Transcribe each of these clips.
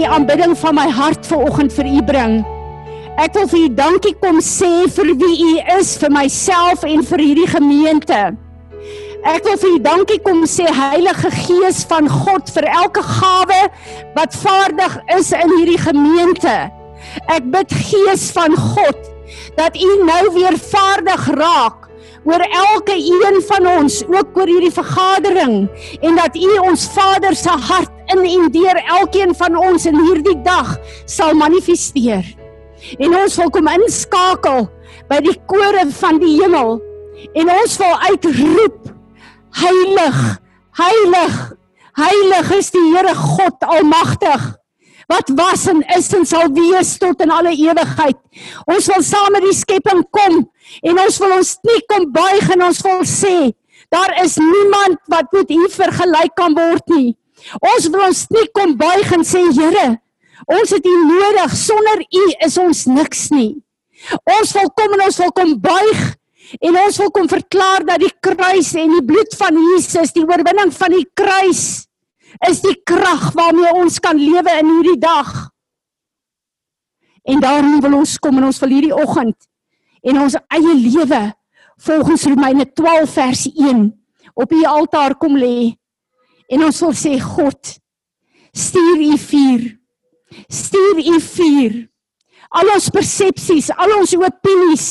die aanbidding van my hart vanoggend vir u bring. Ek wil vir u dankie kom sê vir wie u is vir myself en vir hierdie gemeente. Ek wil vir u dankie kom sê Heilige Gees van God vir elke gawe wat vaardig is in hierdie gemeente. Ek bid Gees van God dat u nou weer vaardig raak oor elke een van ons, ook oor hierdie vergadering en dat U ons Vader se hart in en deur elkeen van ons in hierdie dag sal manifesteer. En ons wil kom inskakel by die kore van die hemel en ons wil uitroep heilig, heilig, heilig is die Here God almagtig wat was en is en sal wees tot in alle ewigheid. Ons wil saam met die skepping kom en ons wil ons nie kom buig en ons wil sê daar is niemand wat met U vergelyk kan word nie. Ons wil ons nie kom buig en sê Here, ons het U nodig. Sonder U is ons niks nie. Ons wil kom en ons wil kom buig en ons wil kom verklaar dat die kruis en die bloed van Jesus, die oorwinning van die kruis is die krag waarmee ons kan lewe in hierdie dag. En daarom wil ons kom in ons vir hierdie oggend en ons eie lewe volgens Romeine 12 vers 1 op u altaar kom lê. En ons wil sê God, stuur u vuur. Stuur u vuur. Al ons persepsies, al ons opinies.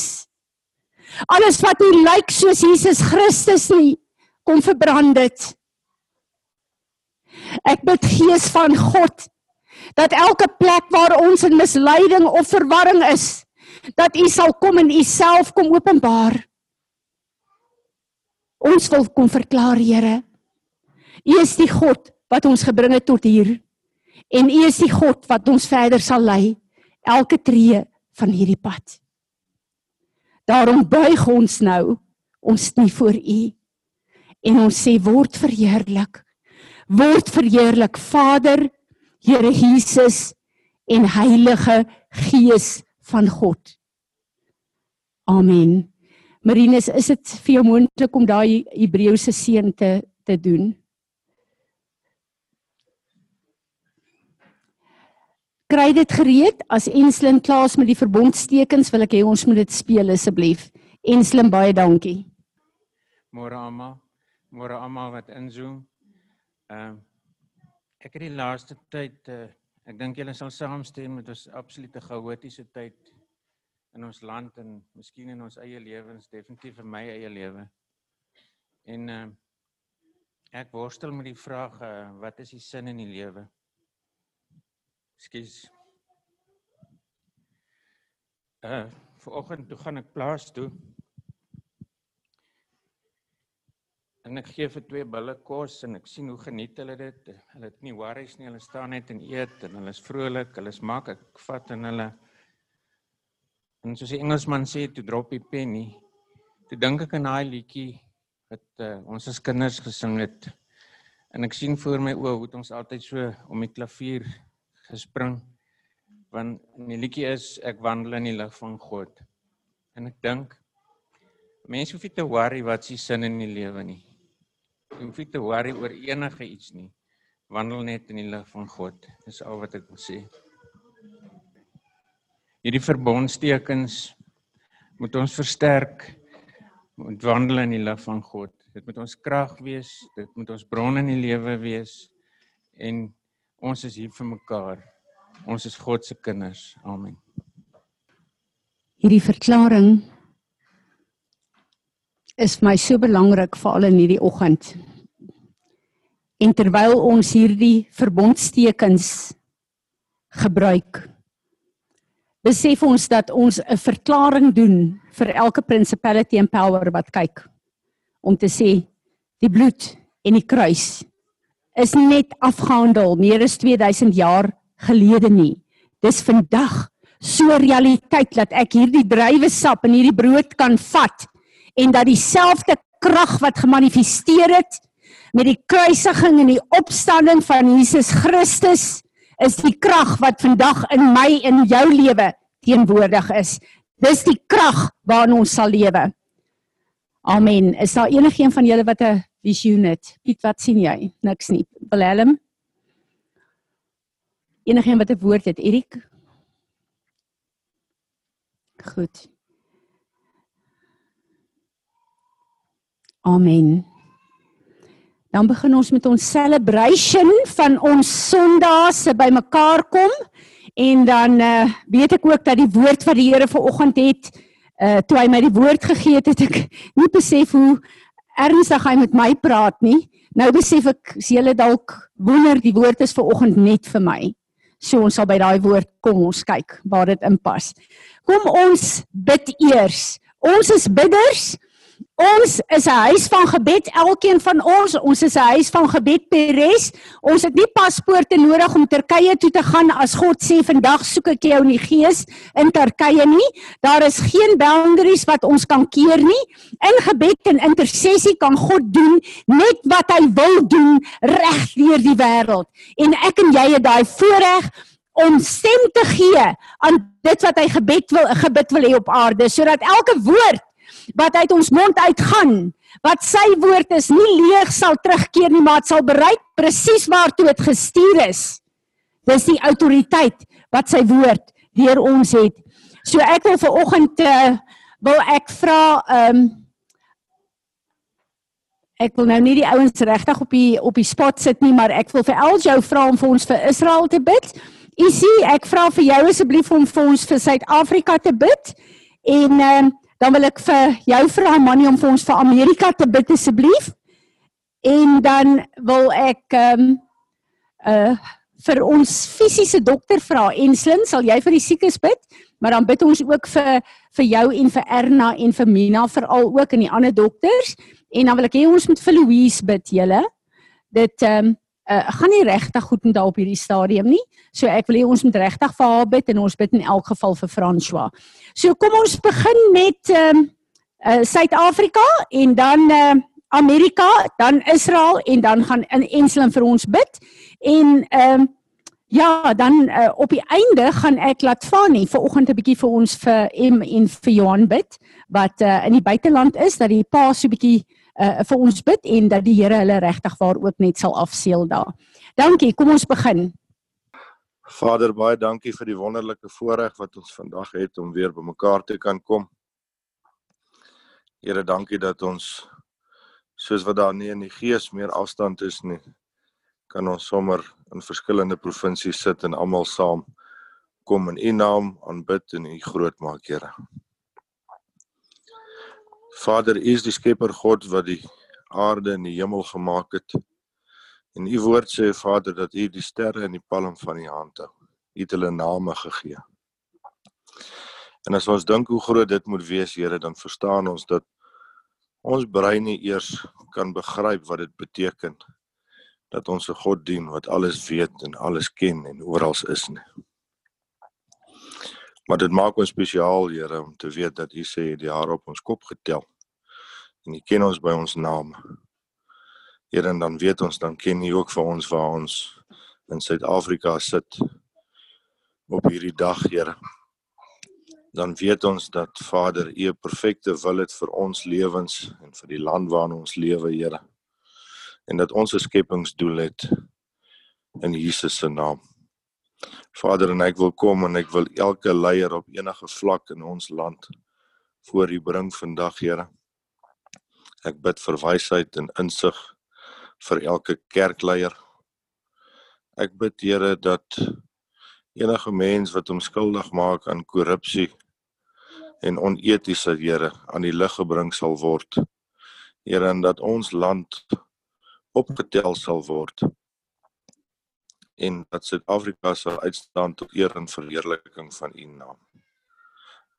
Alles wat nie lyk soos Jesus Christus nie, kom verbrand dit. Ek bid Gees van God dat elke plek waar ons in misleiding of verwarring is, dat U sal kom en U self kom openbaar. Ons wil kom verklaar, Here. U is die God wat ons gebring het tot hier. En U is die God wat ons verder sal lei elke tree van hierdie pad. Daarom buig ons nou ons knie voor U en ons sê word verheerlik word verheerlik Vader, Here Jesus en Heilige Gees van God. Amen. Marinus, is dit vir jou moontlik om daai Hebreëse seën te te doen? Kry dit gereed as Enslin klaar is met die verbondstekens, wil ek hê ons moet dit speel asseblief. Enslin, baie dankie. Môre almal. Môre almal wat inzoom. Ehm uh, ek het die laaste tyd uh, ek dink julle sal saamstem met ons absolute chaotiese tyd in ons land en miskien in ons eie lewens, definitief in my eie lewe. En uh, ek worstel met die vraag uh, wat is die sin in die lewe? Skus. Uh vanoggend toe gaan ek plaas toe En ek gee vir twee bulle kos en ek sien hoe geniet hulle dit. Hulle het nie worries nie, hulle staan net en eet en hulle is vrolik, hulle is mak. Ek vat en hulle En soos die Engelsman sê, to drop die penny. Toe dink ek aan daai liedjie wat uh, ons as kinders gesing het. En ek sien voor my oë hoe ons altyd so om die klavier gespring. Want die liedjie is ek wandel in die lig van God. En ek dink mense hoef nie te worry wat se sin in die lewe nie. Jy hoef nie te worry oor enige iets nie. Wandel net in die lig van God. Dis al wat ek wil sê. Hierdie verbondstekens moet ons versterk. Moet wandel in die lig van God. Dit moet ons krag wees, dit moet ons bron in die lewe wees en ons is hier vir mekaar. Ons is God se kinders. Amen. Hierdie verklaring is my so belangrik veral in hierdie oggend. En terwyl ons hierdie verbondstekens gebruik, besef ons dat ons 'n verklaring doen vir elke principality and power wat kyk om te sê die bloed en die kruis is net afgehandel meer as 2000 jaar gelede nie. Dis vandag so realiteit dat ek hierdie druiwesap en hierdie brood kan vat en dat dieselfde krag wat gemanifesteer het met die kruisiging en die opstanding van Jesus Christus is die krag wat vandag in my en jou lewe teenwoordig is. Dis die krag waarin ons sal lewe. Amen. Is daar enigiemand van julle wat 'n visioen het? Piet, wat sien jy? Niks nie. Willem? Enigeen wat 'n woord het, Erik? Goed. Amen. Dan begin ons met ons celebration van ons Sondae se bymekaar kom en dan uh, weet ek ook dat die woord wat die Here vanoggend het uh toe hy my die woord gegee het, het ek nie besef hoe ernstig hy met my praat nie. Nou besef ek as julle dalk wonder die woord is vanoggend net vir my. So ons sal by daai woord kom ons kyk waar dit inpas. Kom ons bid eers. Ons is bidders. Ons is 'n huis van gebed, elkeen van ons. Ons is 'n huis van gebed Peres. Ons het nie paspoorte nodig om Turkye toe te gaan as God sê vandag soek ek jou in die gees in Turkye nie. Daar is geen boundaries wat ons kan keer nie. In gebed en intersessie kan God doen net wat hy wil doen reg deur die wêreld. En ek en jy het daai voorreg om stem te gee aan dit wat hy gebed wil gebid wil hê op aarde sodat elke woord wat uit ons mond uitgaan, wat sy woord is, nie leeg sal terugkeer nie, maar dit sal bereik presies waartoe dit gestuur is. Dis die autoriteit wat sy woord deur ons het. So ek wil vir oggend uh, eh, wil ek vra ehm um, ek wil nou nie die ouens regtig op die op die spot sit nie, maar ek wil vir Eljo vra om vir ons vir Israel te bid. Isie, ek vra vir jou asseblief om vir ons vir Suid-Afrika te bid. En ehm uh, dan wil ek vir jou vra Manny om vir ons vir Amerika te bid asseblief. En dan wil ek ehm um, uh vir ons fisiese dokter vra Enslin, sal jy vir die siekes bid? Maar dan bid ons ook vir vir jou en vir Erna en vir Mina veral ook en die ander dokters. En dan wil ek hê ons moet vir Louise bid, julle. Dit ehm um, uh, gaan nie regtig goed met daar op hierdie stadium nie. So ek wil hê ons moet regtig vir haar bid en ons bid in elk geval vir François. So kom ons begin met ehm uh, uh, Suid-Afrika en dan uh, Amerika, dan Israel en dan gaan in Enslin vir ons bid. En ehm uh, Ja, dan uh, op die einde gaan ek laat Fani vanoggend 'n bietjie vir ons vir M en vir Johan bid wat uh, in die buiteland is dat die pa so 'n bietjie uh, vir ons bid en dat die Here hulle regtig waar ook net sal afseël daar. Dankie, kom ons begin. Vader, baie dankie vir die wonderlike voorreg wat ons vandag het om weer bymekaar te kan kom. Here, dankie dat ons soos wat daar nie in die gees meer afstand is nie, kan ons sommer in verskillende provinsies sit en almal saam kom in U naam aanbid en U groot maak, Here. Vader, U is die skepper God wat die aarde en die hemel gemaak het. En U woord sê Vader dat U die sterre in die palm van U hand hou. U het hulle name gegee. En as ons dink hoe groot dit moet wees, Here, dan verstaan ons dat ons brein nie eers kan begryp wat dit beteken dat ons 'n God dien wat alles weet en alles ken en oral is nie. Maar dit maak ons spesiaal, Here, om te weet dat U sê die hare op ons kop getel. En U ken ons by ons naam. Here, en dan weet ons dan ken U ook vir ons waar ons in Suid-Afrika sit op hierdie dag, Here. Dan weet ons dat Vader U 'n perfekte wil het vir ons lewens en vir die land waarin ons lewe, Here. En dat ons 'n skepingsdoel het in Jesus se naam. Vader en ek wil kom en ek wil elke leier op enige vlak in ons land voor U bring vandag, Here. Ek bid vir wysheid en insig vir elke kerkleier. Ek bid, Here, dat enige mens wat hom skuldig maak aan korrupsie en onetiese, Here, aan die lig gebring sal word. Here, en dat ons land opgetel sal word en dat Suid-Afrika sal uitstaan tot eer en verheerliking van U naam.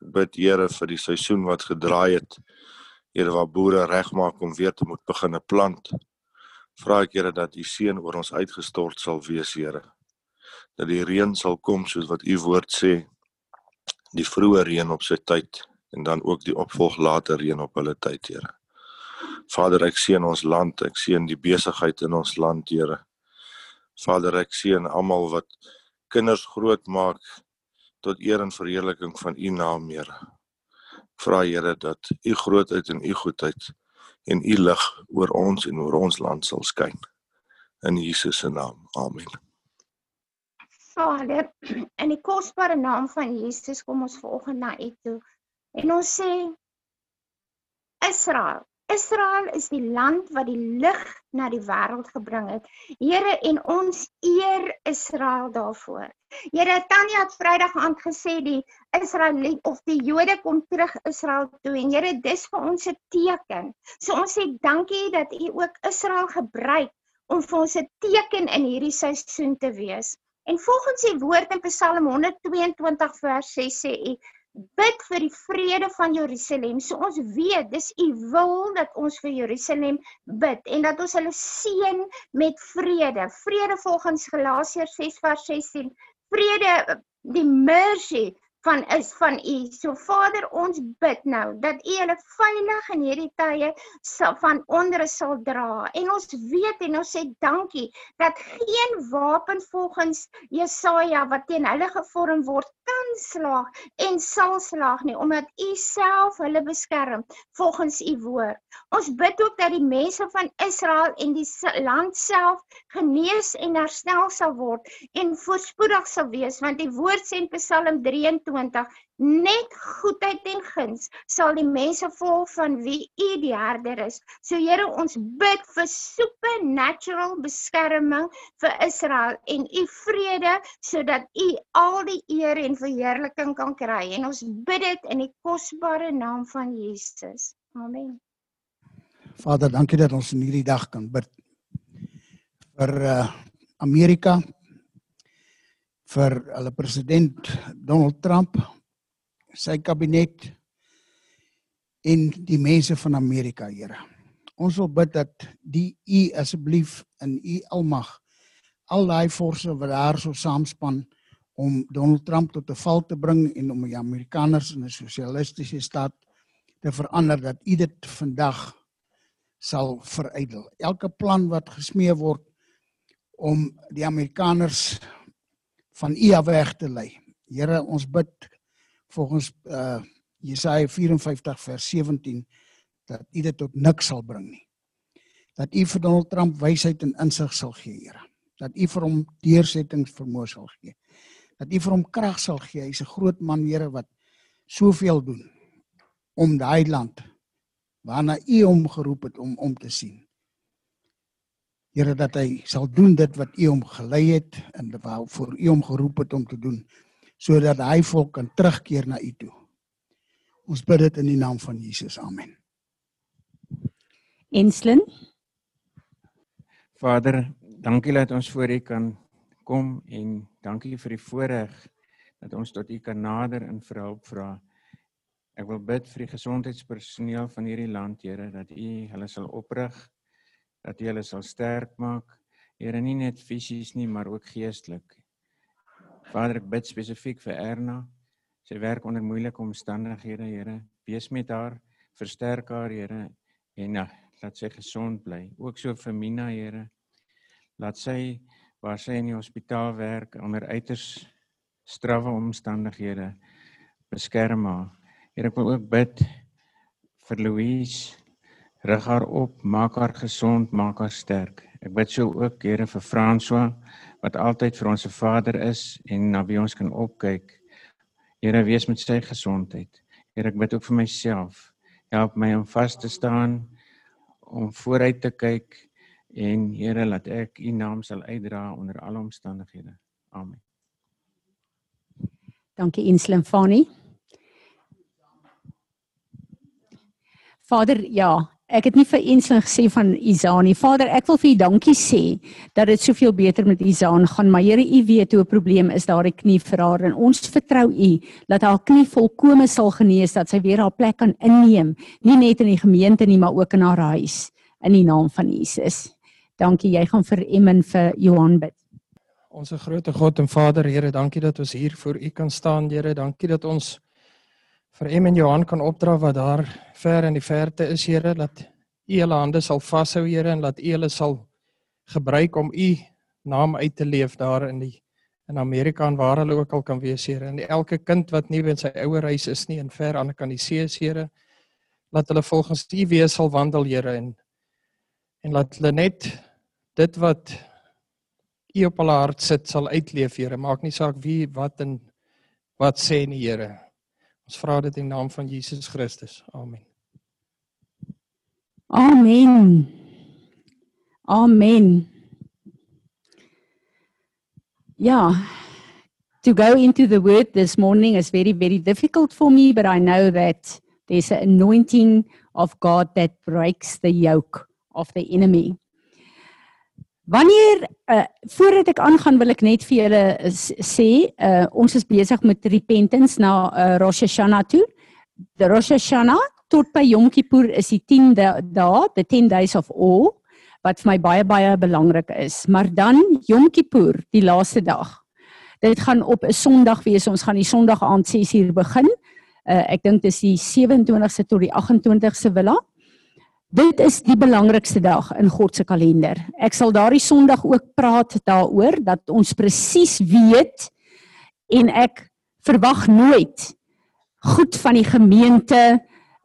Ek bid Here vir die seisoen wat gedraai het. Here waar boere regmaak om weer te moet begin plant. Vra ek Here dat U seën oor ons uitgestort sal wees, Here. Dat die reën sal kom soos wat U woord sê. Die vroeë reën op sy tyd en dan ook die opvolg later reën op hulle tyd, Here. Vader, ek seën ons land, ek seën die besigheid in ons land, Here. Vader, ek seën almal wat kinders grootmaak tot eer en verheerliking van U naam, Here. Vra Here dat U grootheid en U goedheid en U lig oor ons en oor ons land sal skyn. In Jesus se naam. Amen. Vader, in die kosbare naam van Jesus kom ons vanoggend na U toe. En ons sê Israel, Israel is die land wat die lig na die wêreld gebring het. Here en ons eer Israel daarvoor. Here Tanya het Vrydag aand gesê die Israel of die Jode kom terug Israel toe en Here dis vir ons 'n teken. So ons sê dankie dat U ook Israel gebruik om vir ons 'n teken in hierdie seisoen te wees. En volgens die woord in Psalm 122 vers 6 sê U bid vir die vrede van Jerusalem. So ons weet dis u wil dat ons vir Jerusalem bid en dat ons hulle seën met vrede. Vrede volgens Galasiërs 6 vers 16. Vrede die mercy van is van u. So Vader, ons bid nou dat u hulle veilig in hierdie tye van onder sal dra. En ons weet en ons sê dankie dat geen wapen volgens Jesaja wat teen hulle gevorm word kan slaag en sal slaag nie omdat u self hulle beskerm volgens u woord. Ons bid ook dat die mense van Israel en die land self genees en herstel sal word en voorspoedig sal wees want die woord sê in Psalm 23 20 net goedheid en guns sal die mense vol van wie u die herder is. So Here ons bid vir supernatural beskerming vir Israel en u vrede sodat u al die eer en verheerliking kan kry en ons bid dit in die kosbare naam van Jesus. Amen. Vader, dankie dat ons in hierdie dag kan bid vir uh, Amerika vir hulle president Donald Trump, sy kabinet en die mense van Amerika, Here. Ons wil bid dat die U asseblief in U almag al daai forse wat daar so saamspan om Donald Trump tot 'n val te bring en om die Amerikaners in 'n sosialistiese staat te verander dat U dit vandag sal verydel. Elke plan wat gesmee word om die Amerikaners van U af weg te lei. Here, ons bid volgens uh Jesaja 54 vers 17 dat U dit tot niks sal bring nie. Dat U vir Donald Trump wysheid en insig sal gee, Here. Dat U vir hom deursettingsvermoë sal gee. Dat U vir hom krag sal gee. Hy's 'n groot man, Here, wat soveel doen om daai land waarna U hom geroep het om om te sien. Here dat hy sal doen dit wat U hom gelei het en wat vir U hom geroep het om te doen sodat hy volk kan terugkeer na U toe. Ons bid dit in die naam van Jesus. Amen. Enslin. Vader, dankie dat ons voor U kan kom en dankie vir die voorreg dat ons tot U kan nader en vir hulp vra. Ek wil bid vir die gesondheidspersoneel van hierdie land, Here, dat U hulle sal oprig dat U hulle sal sterk maak. Here nie net fisies nie, maar ook geestelik. Vader, ek bid spesifiek vir Erna. Sy werk onder moeilike omstandighede, Here. Wees met haar, versterk haar, Here, en uh, laat sy gesond bly. Ook so vir Mina, Here. Laat sy waar sy in die hospitaal werk onder uiters strawwe omstandighede beskerm haar. Here, ek wil ook bid vir Louise rig haar op, maak haar gesond, maak haar sterk. Ek bid so ook Here vir François wat altyd vir ons se Vader is en na wie ons kan opkyk. Here wees met sy gesondheid. Here ek bid ook vir myself. Help my om vas te staan om vooruit te kyk en Here laat ek u naam sal uitdra onder alle omstandighede. Amen. Dankie Inslem Fani. Vader, ja, Ek het nie vir Ensling gesê van Izani. Vader, ek wil vir U dankie sê dat dit soveel beter met Izaan gaan, maar Here, U weet hoe 'n probleem is daar die knie vir haar en ons vertrou U dat haar knie volkome sal genees dat sy weer haar plek kan inneem, nie net in die gemeente nie, maar ook in haar huis in die naam van Jesus. Dankie. Jy gaan vir Emmen vir Johan bid. Onse grootte God en Vader, Here, dankie dat ons hier voor U kan staan, Here. Dankie dat ons vir Em en Johan kan opdra wat daar ver in die verte is, Here, dat U hulle hande sal vashou, Here, en dat U hulle sal gebruik om U naam uit te leef daar in die in Amerika en waar hulle ook al kan wees, Here. En elke kind wat nie by sy ouer huis is nie en ver aan kan die see, Here, laat hulle volgens U wees sal wandel, Here, en en laat hulle net dit wat U op hulle hart sit sal uitleef, Here. Maak nie saak wie wat en wat sê nie, Here. Ons vra dit in die naam van Jesus Christus. Amen. Amen. Amen. Yeah. To go into the word this morning is very, very difficult for me, but I know that there's an anointing of God that breaks the yoke of the enemy. Wanneer uh, voordat ek aangaan wil ek net vir julle uh, sê uh, ons is besig met repentance na uh, Rosh Hashanah toe. Die Rosh Hashanah tot by Yom Kippur is die 10 dae, the 10 days of awe wat vir my baie baie belangrik is. Maar dan Yom Kippur, die laaste dag. Dit gaan op 'n Sondag wees. Ons gaan die Sondag aand 6uur begin. Uh, ek dink dis die 27ste tot die 28ste willa. Dit is die belangrikste dag in God se kalender. Ek sal daardie Sondag ook praat daaroor dat ons presies weet en ek verwag nooit goed van die gemeente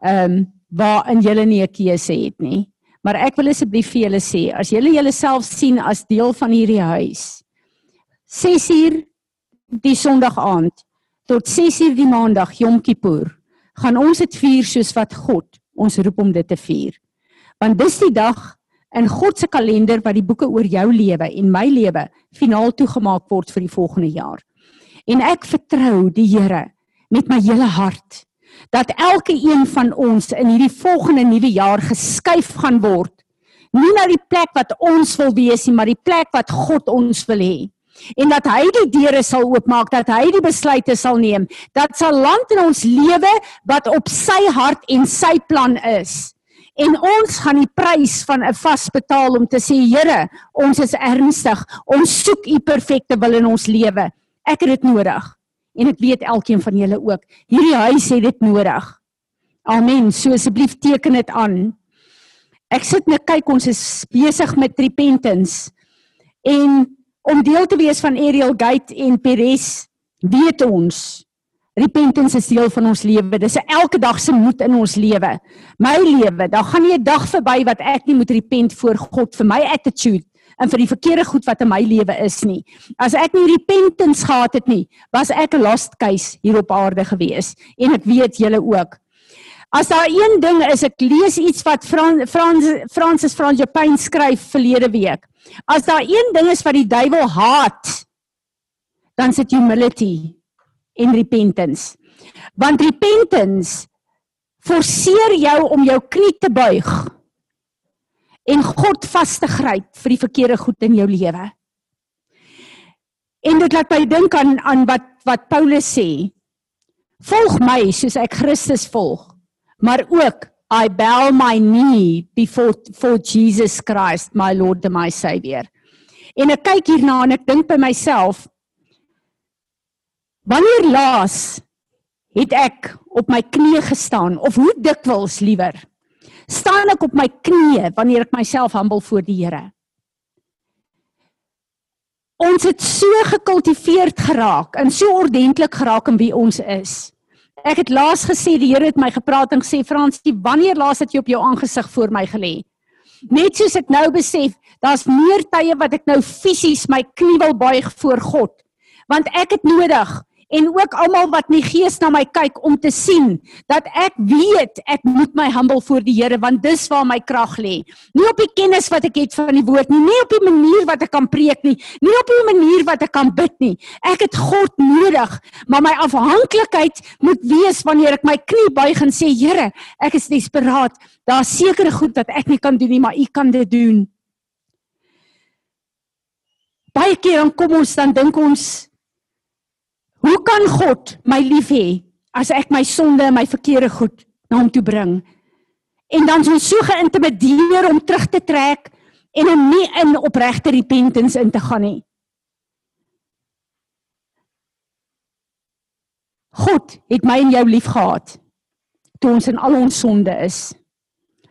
ehm um, waarin julle nie 'n keuse het nie. Maar ek wil asseblief vir julle sê, as julle julleself sien as deel van hierdie huis, 6uur die Sondag aand tot 6uur die Maandag Yom Kippur, gaan ons dit vier soos wat God ons roep om dit te vier want dis die dag in God se kalender wat die boeke oor jou lewe en my lewe finaal toegemaak word vir die volgende jaar. En ek vertrou die Here met my hele hart dat elke een van ons in hierdie volgende nuwe jaar geskuif gaan word. Nie na die plek wat ons wil wees nie, maar die plek wat God ons wil hê. En dat hy die deure sal oopmaak, dat hy die besluite sal neem, dat sal land in ons lewe wat op sy hart en sy plan is. En ons gaan die prys van 'n vas betaal om te sê Here, ons is ernstig. Ons soek u perfekte wil in ons lewe. Ek het dit nodig. En ek weet elkeen van julle ook. Hierdie huis het dit nodig. Amen. So asseblief teken dit aan. Ek sit net kyk ons is besig met repentance. En om deel te wees van Ariel Gate en Peres, weet ons Repentance is deel van ons lewe. Dis 'n elke dag se moed in ons lewe. My lewe, daar gaan nie 'n dag verby wat ek nie moet repent voor God vir my attitude en vir die verkeerde goed wat in my lewe is nie. As ek nie repentance gehad het nie, was ek 'n lost case hier op aarde gewees en ek weet julle ook. As daar een ding is, ek lees iets wat Frans Frans Francis Frans Japan skryf verlede week. As daar een ding is wat die duiwel haat, dan is dit humility en repentance. Want repentance forceer jou om jou knie te buig en God vas te gryp vir die verkeerde goed in jou lewe. En dit laat my dink aan aan wat wat Paulus sê. Volg my soos ek Christus volg, maar ook I bow my knee before for Jesus Christ, my Lord and my Savior. En ek kyk hierna en ek dink by myself, Wanneer laas het ek op my knieë gestaan of hoe dikwels liewer staan ek op my knieë wanneer ek myself humble voor die Here? Ons het so gekultiveerd geraak en so ordentlik geraak in wie ons is. Ek het laas gesê die Here het my gepraat en gesê Fransie, wanneer laas het jy op jou aangesig voor my gelê? Net soos ek nou besef, daar's meer tye wat ek nou fisies my knie wil buig voor God. Want ek het nodig en ook almal wat nie gees na my kyk om te sien dat ek weet ek moet my humble voor die Here want dis waar my krag lê. Nie op die kennis wat ek het van die woord nie, nie op die manier wat ek kan preek nie, nie op die manier wat ek kan bid nie. Ek het God nodig, maar my afhanklikheid moet wees wanneer ek my knie buig en sê Here, ek is desperaat. Daar's sekere goed wat ek nie kan doen nie, maar U kan dit doen. Baie keer dan kom ons dan dink ons Hoe kan God my lief hê as ek my sonde en my verkeerde goed na hom toe bring? En dan so so geïntimideer om terug te trek en om nie in opregte repentance in te gaan nie. God het my en jou liefgehad toe ons in al ons sonde is.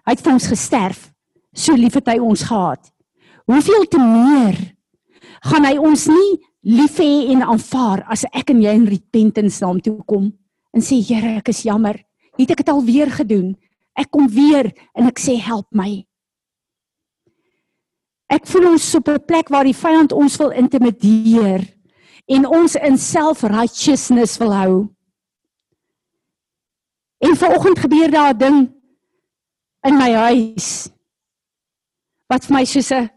Hy het vir ons gesterf. So lief het hy ons gehad. Hoeveel te meer gaan hy ons nie lief hê en aanvaar as ek en jy in repentance na hom toe kom en sê Here, ek is jammer. Het ek dit al weer gedoen? Ek kom weer en ek sê help my. Ek voel ons op 'n plek waar die vyand ons wil intimideer en ons in self-righteousness wil hou. En vanoggend gebeur daar 'n ding in my huis wat vir my soos 'n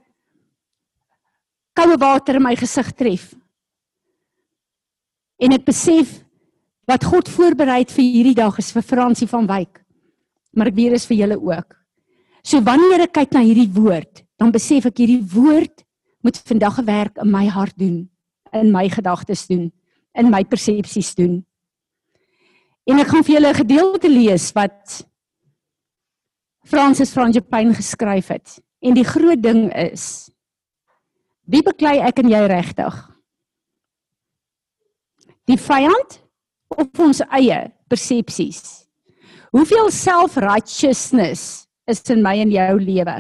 koue water in my gesig tref. En ek besef wat God voorberei het vir hierdie dag is vir Fransie van Wyk. Maar ek weet dit is vir julle ook. So wanneer ek kyk na hierdie woord, dan besef ek hierdie woord moet vandag 'n werk in my hart doen, in my gedagtes doen, in my persepsies doen. En ek gaan vir julle 'n gedeelte lees wat Francis Frangipane geskryf het. En die groot ding is wie beklei ek en jy regtig? Die vyand of ons eie persepsies? Hoeveel self-righteousness is in my en jou lewe?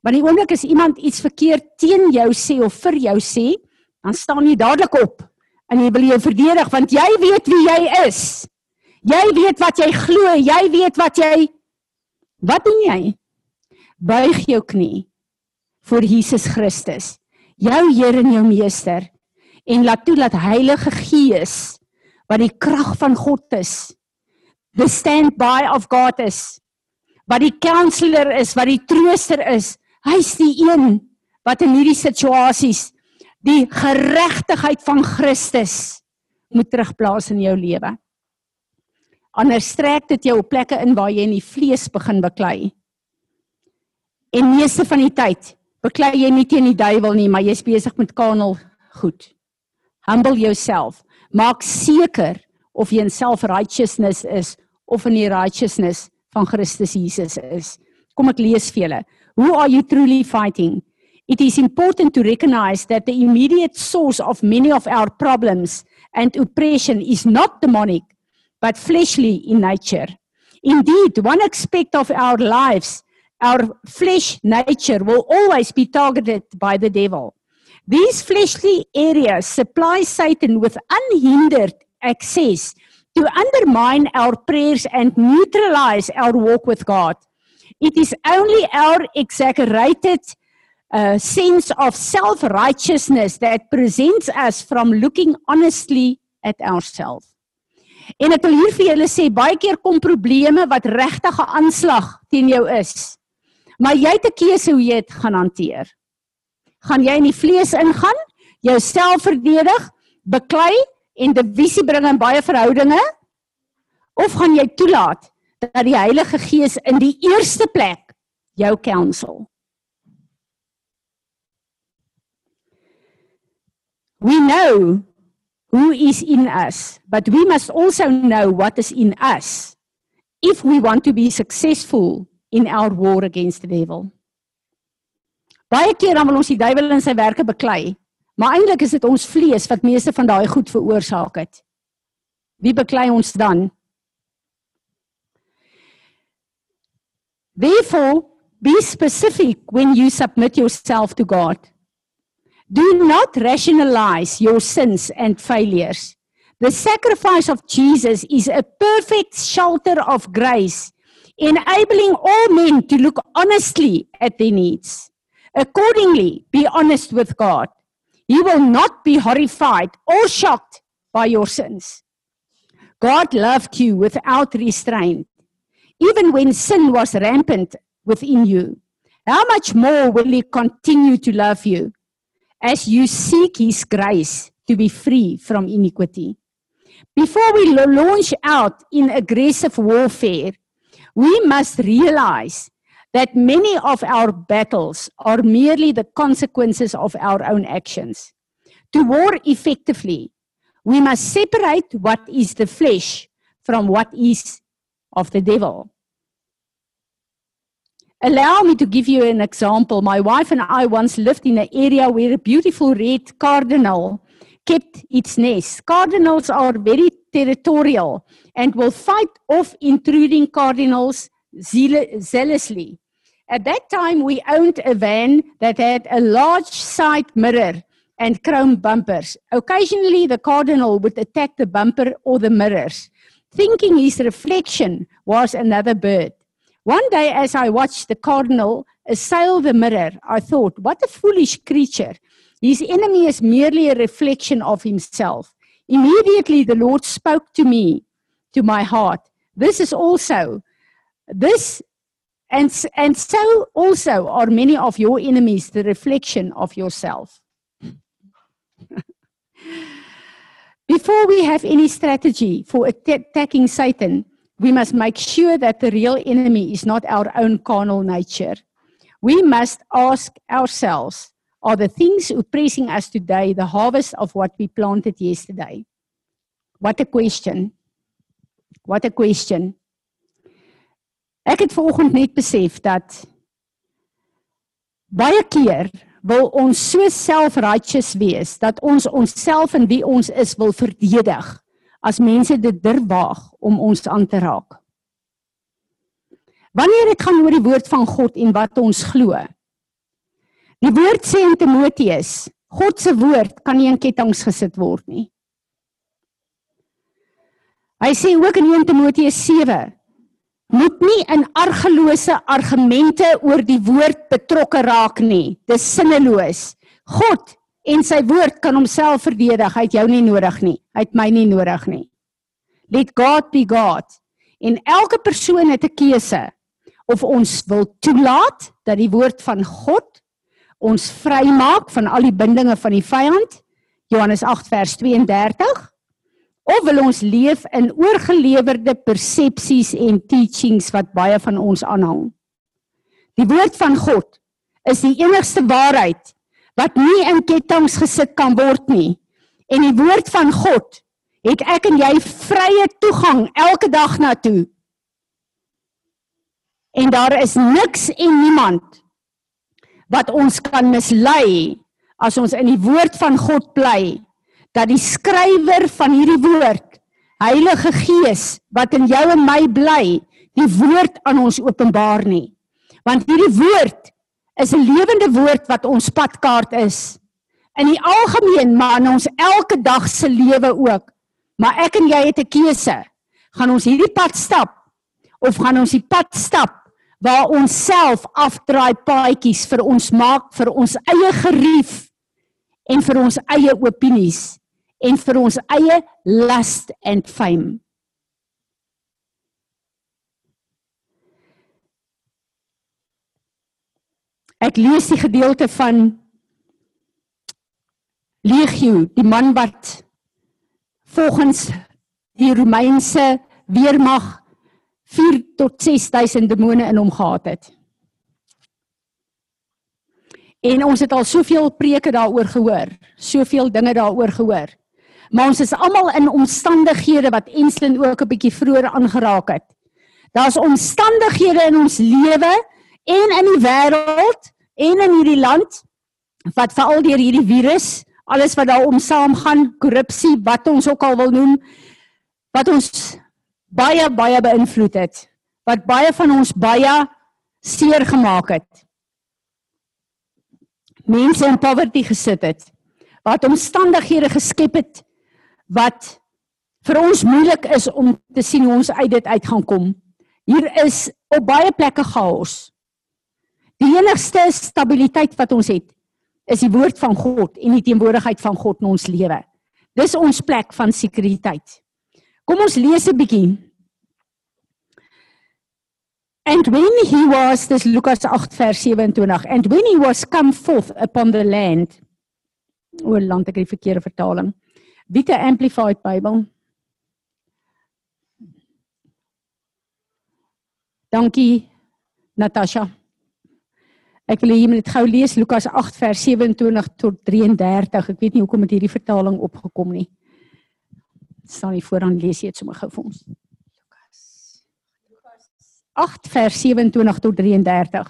Want die oomblik as iemand iets verkeerd teen jou sê of vir jou sê, dan staan jy dadelik op en jy wil jou verdedig want jy weet wie jy is. Jy weet wat jy glo, jy weet wat jy Wat doen jy? Buig jou knie voor Jesus Christus, jou Here en jou Meester en laat toe dat Heilige Gees wat die krag van God is, the standby of God is, wat die counselor is, wat die trooster is, hy's die een wat in hierdie situasies die geregtigheid van Christus moet terugplaas in jou lewe. Anders strek dit jou op plekke in waar jy in die vlees begin beklei. En meeste van die tyd beklei jy nie teen die duiwel nie, maar jy's besig met kanel goed. Humble yourself. Maak seker of jy in self-righteousness is of in die righteousness van Christus Jesus is. Kom ek lees vir julle. Who are you truly fighting? It is important to recognize that the immediate source of many of our problems and oppression is not demonic, but fleshly in nature. Indeed, one aspect of our lives, our flesh nature, will always be targeted by the devil. These fleshly areas supply Satan with unhindered access to undermine our prayers and neutralize our walk with God. It is only our exaggerated uh, sense of self righteousness that prevents us from looking honestly at ourselves. En ek wil hier vir julle sê baie keer kom probleme wat regtig 'n aanslag teen jou is. Maar jy het 'n keuse hoe jy dit gaan hanteer. Gaan jy in die vlees ingaan, jouself verdedig, beklei en divisie bring in baie verhoudinge of gaan jy toelaat dat die Heilige Gees in die eerste plek jou counsel? We know who is in us, but we must also know what is in us if we want to be successful in our war against the devil. Baie keer dan wil ons die duiwel in sy werke beklei, maar eintlik is dit ons vlees wat meeste van daai goed veroorsaak het. Wie beklei ons dan? Therefore, be specific when you submit yourself to God. Do not rationalize your sins and failures. The sacrifice of Jesus is a perfect shelter of grace, enabling all men to look honestly at their needs. Accordingly, be honest with God. He will not be horrified or shocked by your sins. God loved you without restraint, even when sin was rampant within you. How much more will He continue to love you? as you seek His grace to be free from iniquity. Before we launch out in aggressive warfare, we must realize that many of our battles are merely the consequences of our own actions. To war effectively, we must separate what is the flesh from what is of the devil. Allow me to give you an example. My wife and I once lived in an area where a beautiful red cardinal kept its nest. Cardinals are very territorial and will fight off intruding cardinals zealously. At that time, we owned a van that had a large side mirror and chrome bumpers. Occasionally, the cardinal would attack the bumper or the mirrors, thinking his reflection was another bird. One day, as I watched the cardinal assail the mirror, I thought, what a foolish creature. His enemy is merely a reflection of himself. Immediately, the Lord spoke to me, to my heart. This is also, this, and, and so also are many of your enemies the reflection of yourself. Before we have any strategy for attacking Satan, we must make sure that the real enemy is not our own carnal nature. We must ask ourselves are the things oppressing us today the harvest of what we planted yesterday? What a question. What a question. Ek het vanoggend net besef dat baie keer wil ons so self-righteous wees dat ons onsself en wie ons is wil verdedig as mense dit durf waag om ons aan te raak. Wanneer dit gaan oor die woord van God en wat ons glo. Die woord sê in Timoteus, God se woord kan nie in ketTINGS gesit word nie. Hy sê ook in 1 Timoteus 7 moet nie in argelose argumente oor die woord betrokke raak nie. Dis sinneloos. God en sy woord kan homself verdedig. Hy het jou nie nodig nie. Hy het my nie nodig nie. Let God be God. En elke persoon het 'n keuse of ons wil toelaat dat die woord van God ons vrymaak van al die bindinge van die vyand. Johannes 8 vers 32 of wil ons leef in oorgelewerde persepsies en teachings wat baie van ons aanhang. Die woord van God is die enigste waarheid wat nie in ketTINGS gesit kan word nie. En die woord van God het ek en jy vrye toegang elke dag na toe. En daar is niks en niemand wat ons kan mislei as ons in die woord van God bly dat die skrywer van hierdie woord Heilige Gees wat in jou en my bly die woord aan ons openbaar nie. Want hierdie woord is 'n lewende woord wat ons padkaart is. In die algemeen maar in ons elke dag se lewe ook. Maar ek en jy het 'n keuse. Gaan ons hierdie pad stap of gaan ons die pad stap waar ons self afdraai paadjies vir ons maak vir ons eie gerief en vir ons eie opinies en vir ons eie lust and fame. Ek lees die gedeelte van Legio, die man wat volgens die Romeinse weermag 4 tot 6000 demone in hom gehad het. En ons het al soveel preke daaroor gehoor, soveel dinge daaroor gehoor. Maar ons is almal in omstandighede wat Enslin ook 'n bietjie vroeër aangeraak het. Daar's omstandighede in ons lewe en in die wêreld en in hierdie land wat veral deur hierdie virus, alles wat daaroor saamgaan, korrupsie, wat ons ook al wil noem, wat ons baie baie beïnvloed het, wat baie van ons baie seer gemaak het. Mense in poverty gesit het, wat omstandighede geskep het wat vir ons moeilik is om te sien hoe ons uit dit uit gaan kom. Hier is op baie plekke chaos. Die enigste stabiliteit wat ons het, is die woord van God en die teenwoordigheid van God in ons lewe. Dis ons plek van sekuriteit. Kom ons lees 'n bietjie. And when he was, dis Lukas 8 vers 27, and when he was come forth upon the land, o land ek het die verkeerde vertaling. Wie te amplified Bybel? Dankie Natasha. Ek wil moet dit gou lees Lukas 8 vers 27 tot 33. Ek weet nie hoekom het hierdie vertaling opgekom nie. Staan nie vooraan lees jy dit sommer gou vir ons. Lukas 8 vers 27 tot 33.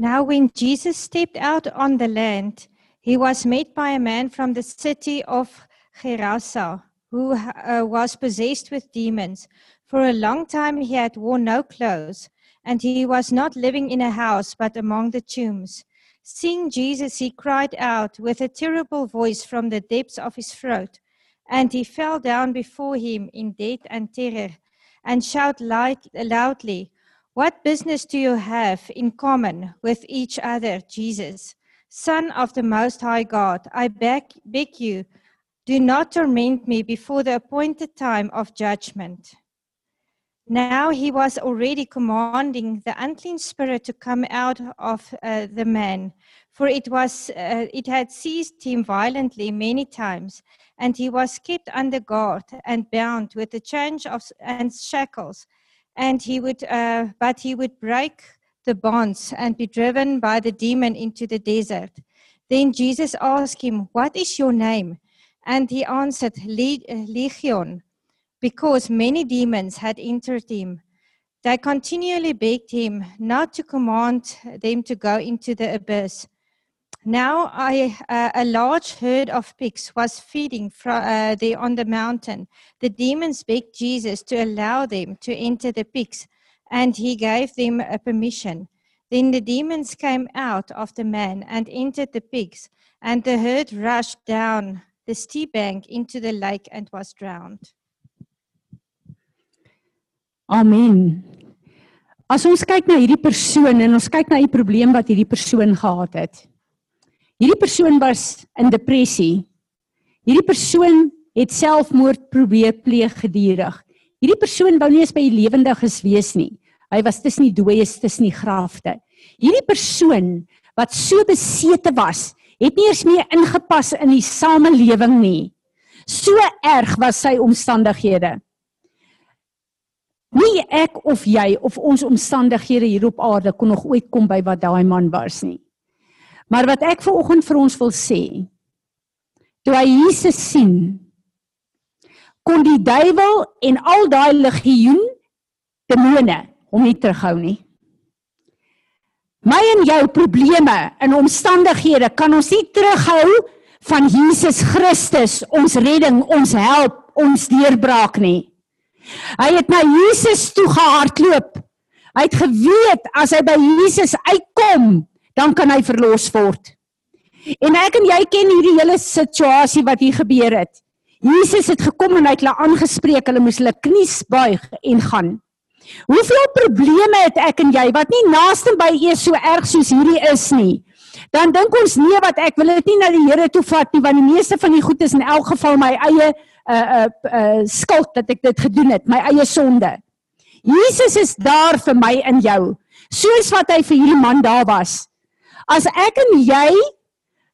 Now, when Jesus stepped out on the land, he was met by a man from the city of Gerasa who uh, was possessed with demons. For a long time he had worn no clothes, and he was not living in a house but among the tombs. Seeing Jesus, he cried out with a terrible voice from the depths of his throat, and he fell down before him in death and terror, and shouted loudly, What business do you have in common with each other, Jesus? Son of the Most High God, I beg, beg you, do not torment me before the appointed time of judgment. Now he was already commanding the unclean spirit to come out of uh, the man, for it was uh, it had seized him violently many times, and he was kept under guard and bound with the chains of and shackles, and he would uh, but he would break the bonds and be driven by the demon into the desert. Then Jesus asked him, "What is your name?" And he answered, "Le- Legion." because many demons had entered him. They continually begged him not to command them to go into the abyss. Now I, uh, a large herd of pigs was feeding fro- uh, there on the mountain. The demons begged Jesus to allow them to enter the pigs, and he gave them a permission. Then the demons came out of the man and entered the pigs, and the herd rushed down the steep bank into the lake and was drowned. Amen. As ons kyk na hierdie persoon en ons kyk na die probleem wat hierdie persoon gehad het. Hierdie persoon was in depressie. Hierdie persoon het selfmoord probeer pleeg gedurig. Hierdie persoon wou nie eens by die lewendiges wees nie. Hy was tussen die dooies, tussen die grafte. Hierdie persoon wat so besete was, het nie eens meer ingepas in die samelewing nie. So erg was sy omstandighede. Nie ek of jy of ons omstandighede hier op aarde kon nog ooit kom by wat daai man was nie. Maar wat ek ver oggend vir ons wil sê, toe hy Jesus sien, kon die duiwel en al daai legioen demone hom nie terughou nie. My en jou probleme en omstandighede kan ons nie terughou van Jesus Christus, ons redding, ons help, ons deurbraak nie. Hy het na Jesus toe gehardloop. Hy het geweet as hy by Jesus uitkom, dan kan hy verlos word. En ek en jy ken hierdie hele situasie wat hier gebeur het. Jesus het gekom en hy het hulle aangespreek, hulle moes hulle knies buig en gaan. Hoeveel probleme het ek en jy wat nie naaste by eers so erg soos hierdie is nie. Dan dink ons nee wat ek wil dit nie na die Here toe vat nie want die meeste van die goed is in elk geval my eie uh uh, uh skuld dat ek dit gedoen het, my eie sonde. Jesus is daar vir my en jou, soos wat hy vir hierdie man daar was. As ek en jy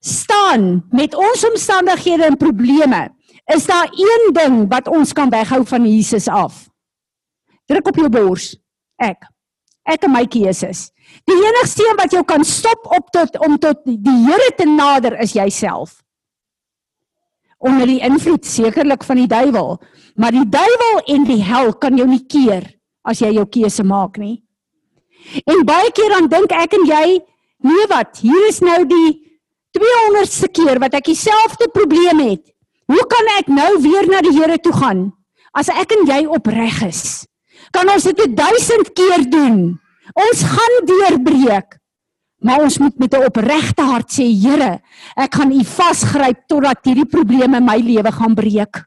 staan met ons omstandighede en probleme, is daar een ding wat ons kan weghou van Jesus af. Druk op jou bors. Ek. Ek en my keuses. Die enigste een wat jou kan stop op tot om tot die Here te nader is jouself onder die invloed sekerlik van die duiwel, maar die duiwel en die hel kan jou nie keer as jy jou keuse maak nie. En baie keer dan dink ek en jy, nee wat, hier is nou die 200ste keer wat ek dieselfde probleem het. Hoe kan ek nou weer na die Here toe gaan as ek en jy opreg is? Kan ons dit 1000 keer doen? Ons gaan deurbreek. Maar ons moet met 'n opregte hart sê, Here, ek gaan U vasgryp totdat hierdie probleme my lewe gaan breek.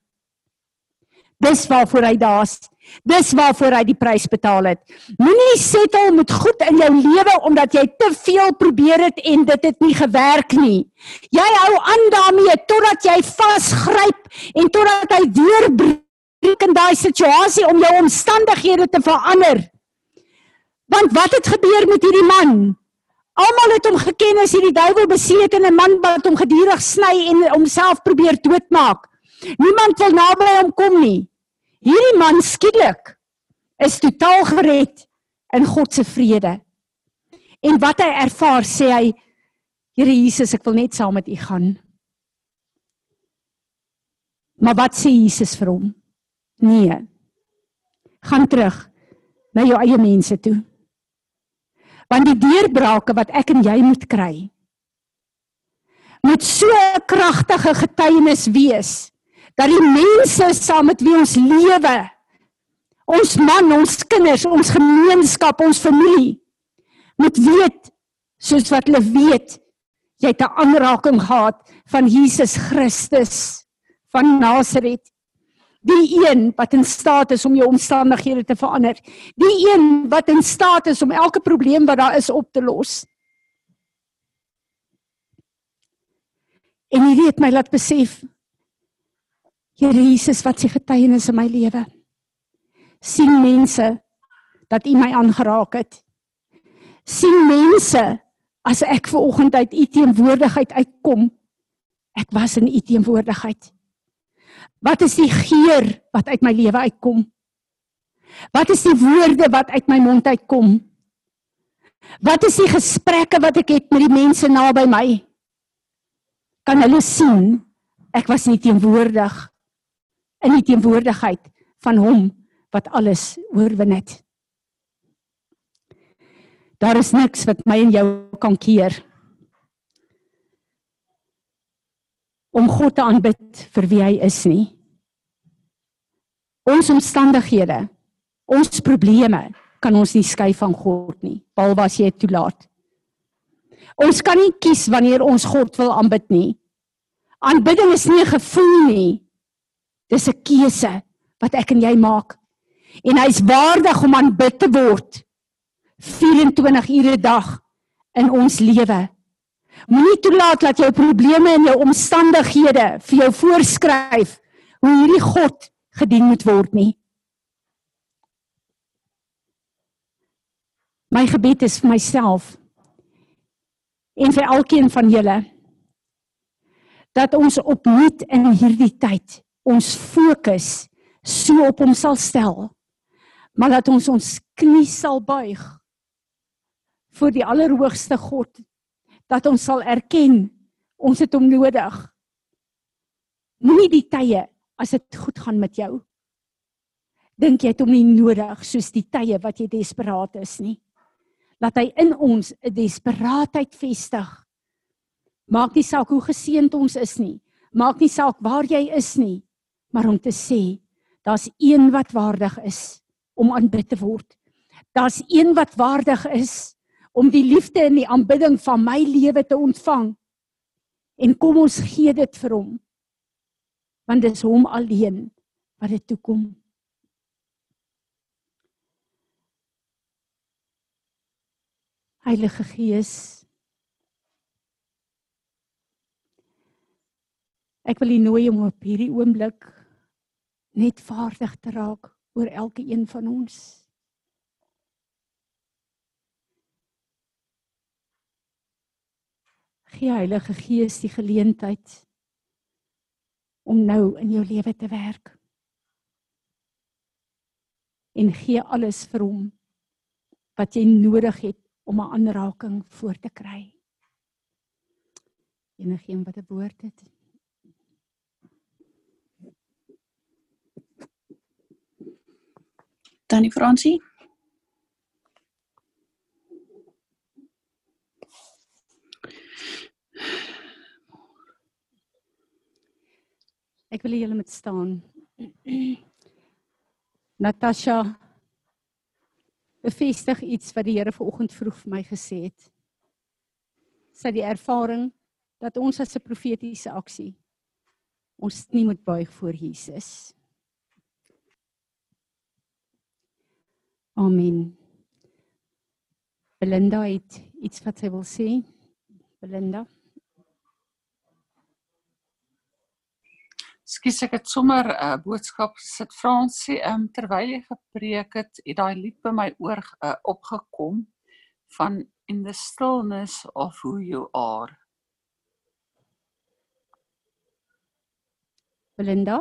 Dis waarvoor hy daar's. Dis waarvoor hy die prys betaal het. Moenie settle met goed in jou lewe omdat jy te veel probeer het en dit het nie gewerk nie. Jy hou aan daarmee totdat jy vasgryp en totdat hy deurbreek in daai situasie om jou omstandighede te verander. Want wat het gebeur met hierdie man? Almal het hom geken as hierdie duiwel besetene man wat hom gedurig sny en homself probeer doodmaak. Niemand wil naby hom kom nie. Hierdie man skielik is totaal gered in God se vrede. En wat hy ervaar, sê hy: Here Jesus, ek wil net saam met U gaan. Maar wat sê Jesus vir hom? Nee. Gaan terug na jou eie mense toe want die deurbrake wat ek en jy moet kry moet so 'n kragtige getuienis wees dat die mense saam met wie ons lewe ons man, ons kinders, ons gemeenskap, ons familie moet weet soos wat hulle weet jy het 'n aanraking gehad van Jesus Christus van Nasaret Die een wat in staat is om jou omstandighede te verander. Die een wat in staat is om elke probleem wat daar is op te los. En hierdie het my laat besef Here Jesus, wat se getuienis in my lewe. sien mense dat U my aangeraak het. sien mense as ek ver oggend uit U teenwoordigheid uitkom. Ek was in U teenwoordigheid. Wat is die geur wat uit my lewe uitkom? Wat is die woorde wat uit my mond uitkom? Wat is die gesprekke wat ek het met die mense naby my? Kan hulle sien ek was nie teenwoordig in die teenwoordigheid van hom wat alles oorwin het. Daar is niks wat my en jou kan keer om God te aanbid vir wie hy is nie. Ons omstandighede, ons probleme kan ons nie skei van God nie, behalwe as jy dit toelaat. Ons kan nie kies wanneer ons God wil aanbid nie. Aanbidding is nie 'n gevoel nie. Dis 'n keuse wat ek en jy maak. En hy's waardig om aanbid te word 24 ure 'n dag in ons lewe. Moenie toelaat dat jou probleme en jou omstandighede vir jou voorskryf hoe hierdie God gedien moet word nie. My gebed is vir myself en vir elkeen van julle dat ons opnuut in hierdie tyd ons fokus so op hom sal stel maar dat ons ons knie sal buig voor die allerhoogste God dat ons sal erken ons het hom nodig. Moenie die tye as dit goed gaan met jou. Dink jy het hom nie nodig soos die tye wat jy desperaat is nie. Laat hy in ons 'n desperaatheid vestig. Maak nie saak hoe geseënd ons is nie. Maak nie saak waar jy is nie, maar om te sê, daar's een wat waardig is om aanbid te word. Daar's een wat waardig is om die liefde en die aanbidding van my lewe te ontvang. En kom ons gee dit vir hom. Want dis hom alleen wat dit toekom. Heilige Gees. Ek wil U nooi om op hierdie oomblik net vaardig te raak oor elke een van ons. Gee Heilige Gees die geleentheid om nou in jou lewe te werk. En gee alles vir hom wat jy nodig het om 'n aanraking voor te kry. Enigeen wat 'n woord het. Tannie Fransie? Ek wil julle moet staan. Natasha bevestig iets wat die Here vanoggend vroeg vir my gesê het. Sy die ervaring dat ons as 'n profetiese aksie ons nie moet buig voor Jesus. Amen. Belinda het iets wat sy wil sê. Belinda Skus ek het sommer 'n uh, boodskap sit Fransie, um, terwyl jy gepreek het, het daai lied by my oor uh, opgekom van in the stillness of who you are. Belinda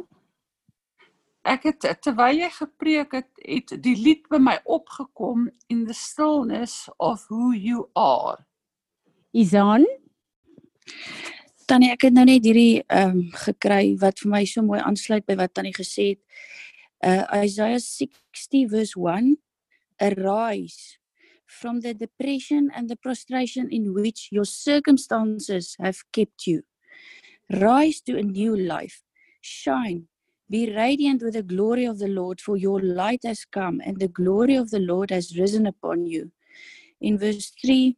Ek het terwyl jy gepreek het, het die lied by my opgekom in the stillness of who you are. Izan Tannie, ek het nou net hierdie ehm um, gekry wat vir my so mooi aansluit by wat Tannie gesê het. Uh Isaiah 60 verse 1 Arise from the depression and the prostration in which your circumstances have kept you. Rise to a new life. Shine. Be radiant with the glory of the Lord, for your light has come, and the glory of the Lord has risen upon you. In verse 3,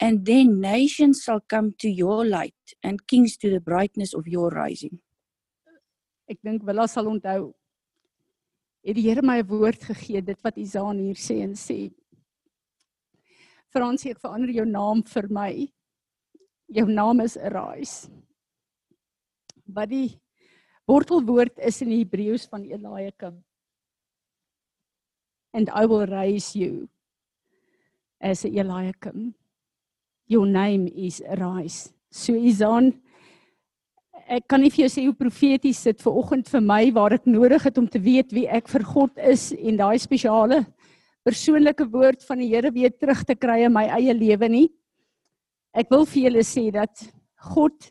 and then nations shall come to your light and kings to the brightness of your rising. Ek dink Willa sal onthou het die Here my 'n woord gegee, dit wat Isaan hier sê en sê. Fransie, ek verander jou naam vir my. Jou naam is Arise. Wat die wortelwoord is in Hebreëus van Eliakim. And I will raise you as Eliakim. Your name is Arise. So Isaan ek kan nie vir jou sê hoe profeties dit ver oggend vir my waar ek nodig het om te weet wie ek vir God is en daai spesiale persoonlike woord van die Here weer terug te kry in my eie lewe nie. Ek wil vir julle sê dat God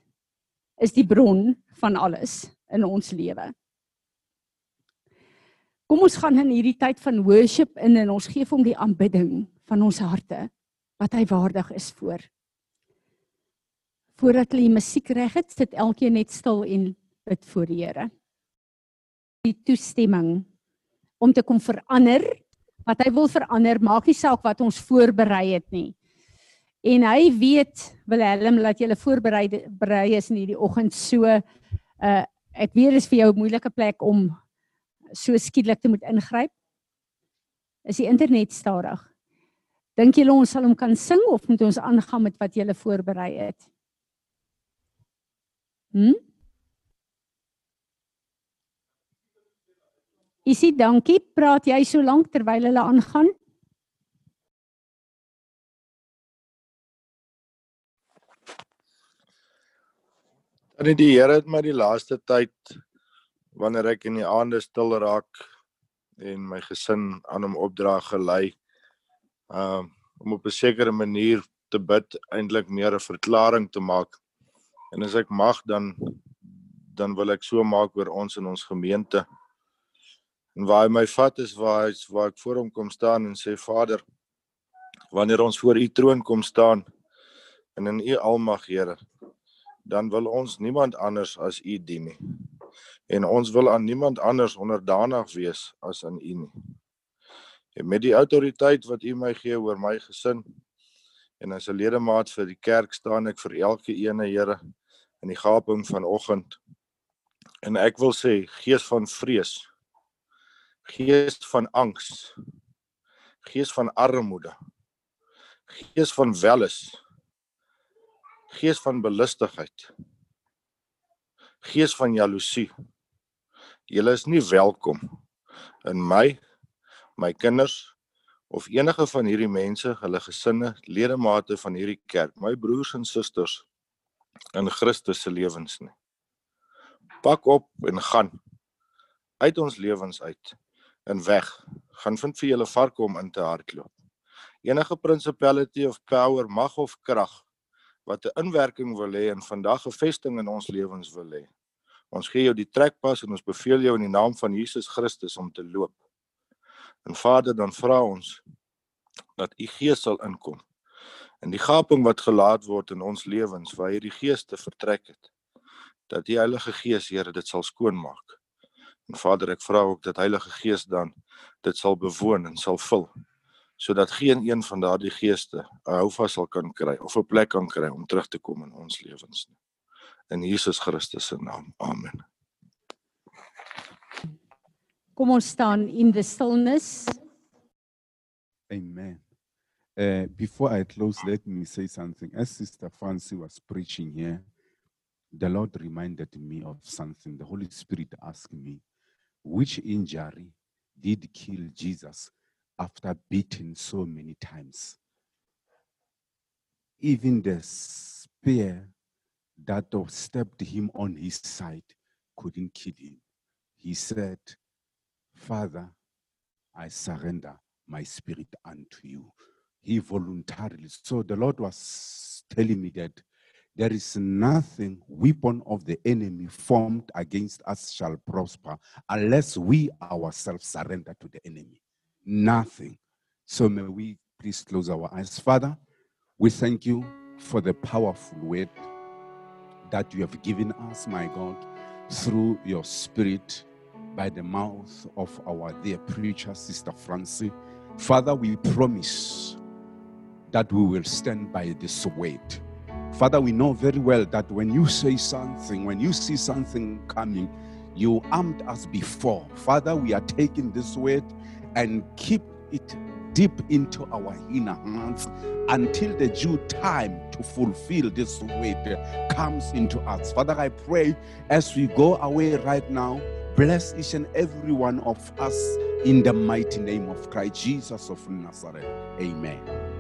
is die bron van alles in ons lewe. Kom ons gaan in hierdie tyd van worship in en ons gee hom die aanbidding van ons harte wat hy waardig is voor. Voordat hulle die musiek reg het, sit elkeen net stil en bid voor die Here. Die toestemming om te kom verander wat hy wil verander, maak nie saak wat ons voorberei het nie. En hy weet Willem dat jy voorberei berei is in hierdie oggend so uh ek weet dis vir jou 'n moeilike plek om so skielik te moet ingryp. Is die internet stadig? Dink julle ons sal hom kan sing of moet ons aangaan met wat julle voorberei het? Hm? Isie, dankie. Praat jy so lank terwyl hulle aangaan? En die Here het my die laaste tyd wanneer ek in die aande stil raak en my gesin aan hom opdra gelei um om op 'n sekere manier te bid eintlik meer 'n verklaring te maak. En as ek mag dan dan wil ek so maak oor ons in ons gemeente. En waar hy my vat is waar hy waar ek voor hom kom staan en sê Vader, wanneer ons voor u troon kom staan en in u almag Here, dan wil ons niemand anders as U dien nie. En ons wil aan niemand anders onderdanig wees as aan U nie. En met die autoriteit wat U my gee oor my gesin en as 'n ledemaat vir die kerk staan ek vir elke ene Here in die gaping vanoggend. En ek wil sê gees van vrees, gees van angs, gees van armoede, gees van welis gees van belustigheid. Gees van jaloesie. Julle is nie welkom in my my kinders of enige van hierdie mense hulle gesinne ledemate van hierdie kerk my broers en susters in Christus se lewens nie. Pak op en gaan. Uit ons lewens uit. En weg. Gaan vind vir julle varke om in te hardloop. Enige principality of power mag of krag wat 'n inwerking wil hê en vandag 'n vesting in ons lewens wil hê. Ons gee jou die trekpas en ons beveel jou in die naam van Jesus Christus om te loop. En Vader, dan vra ons dat u Gees sal inkom. En die gaping wat gelaat word in ons lewens waar hierdie geeste vertrek het, dat die Heilige Gees, Here, dit sal skoonmaak. En Vader, ek vra ook dat Heilige Gees dan dit sal bewoon en sal vul sodat geen een van daardie geeste 'n houvas sal kan kry of 'n plek kan kry om terug te kom in ons lewens nie. In Jesus Christus se naam. Amen. Kom ons staan in the stillness. Amen. Uh, before I close, let me say something. As Sister Fancy was preaching here, the Lord reminded me of something. The Holy Spirit asked me, which injury did kill Jesus after beating so many times. Even the spear that stabbed him on his side couldn't kill him. He said, Father, I surrender my spirit unto you. He voluntarily. So the Lord was telling me that there is nothing weapon of the enemy formed against us shall prosper unless we ourselves surrender to the enemy nothing. So may we please close our eyes. Father, we thank you for the powerful word that you have given us, my God, through your spirit by the mouth of our dear preacher, Sister Francie. Father, we promise that we will stand by this word. Father, we know very well that when you say something, when you see something coming, You armed us before. Father, we are taking this word and keep it deep into our inner hearts until the due time to fulfill this word comes into us. Father, I pray as we go away right now, bless each and every one of us in the mighty name of Christ Jesus of Nazareth. Amen.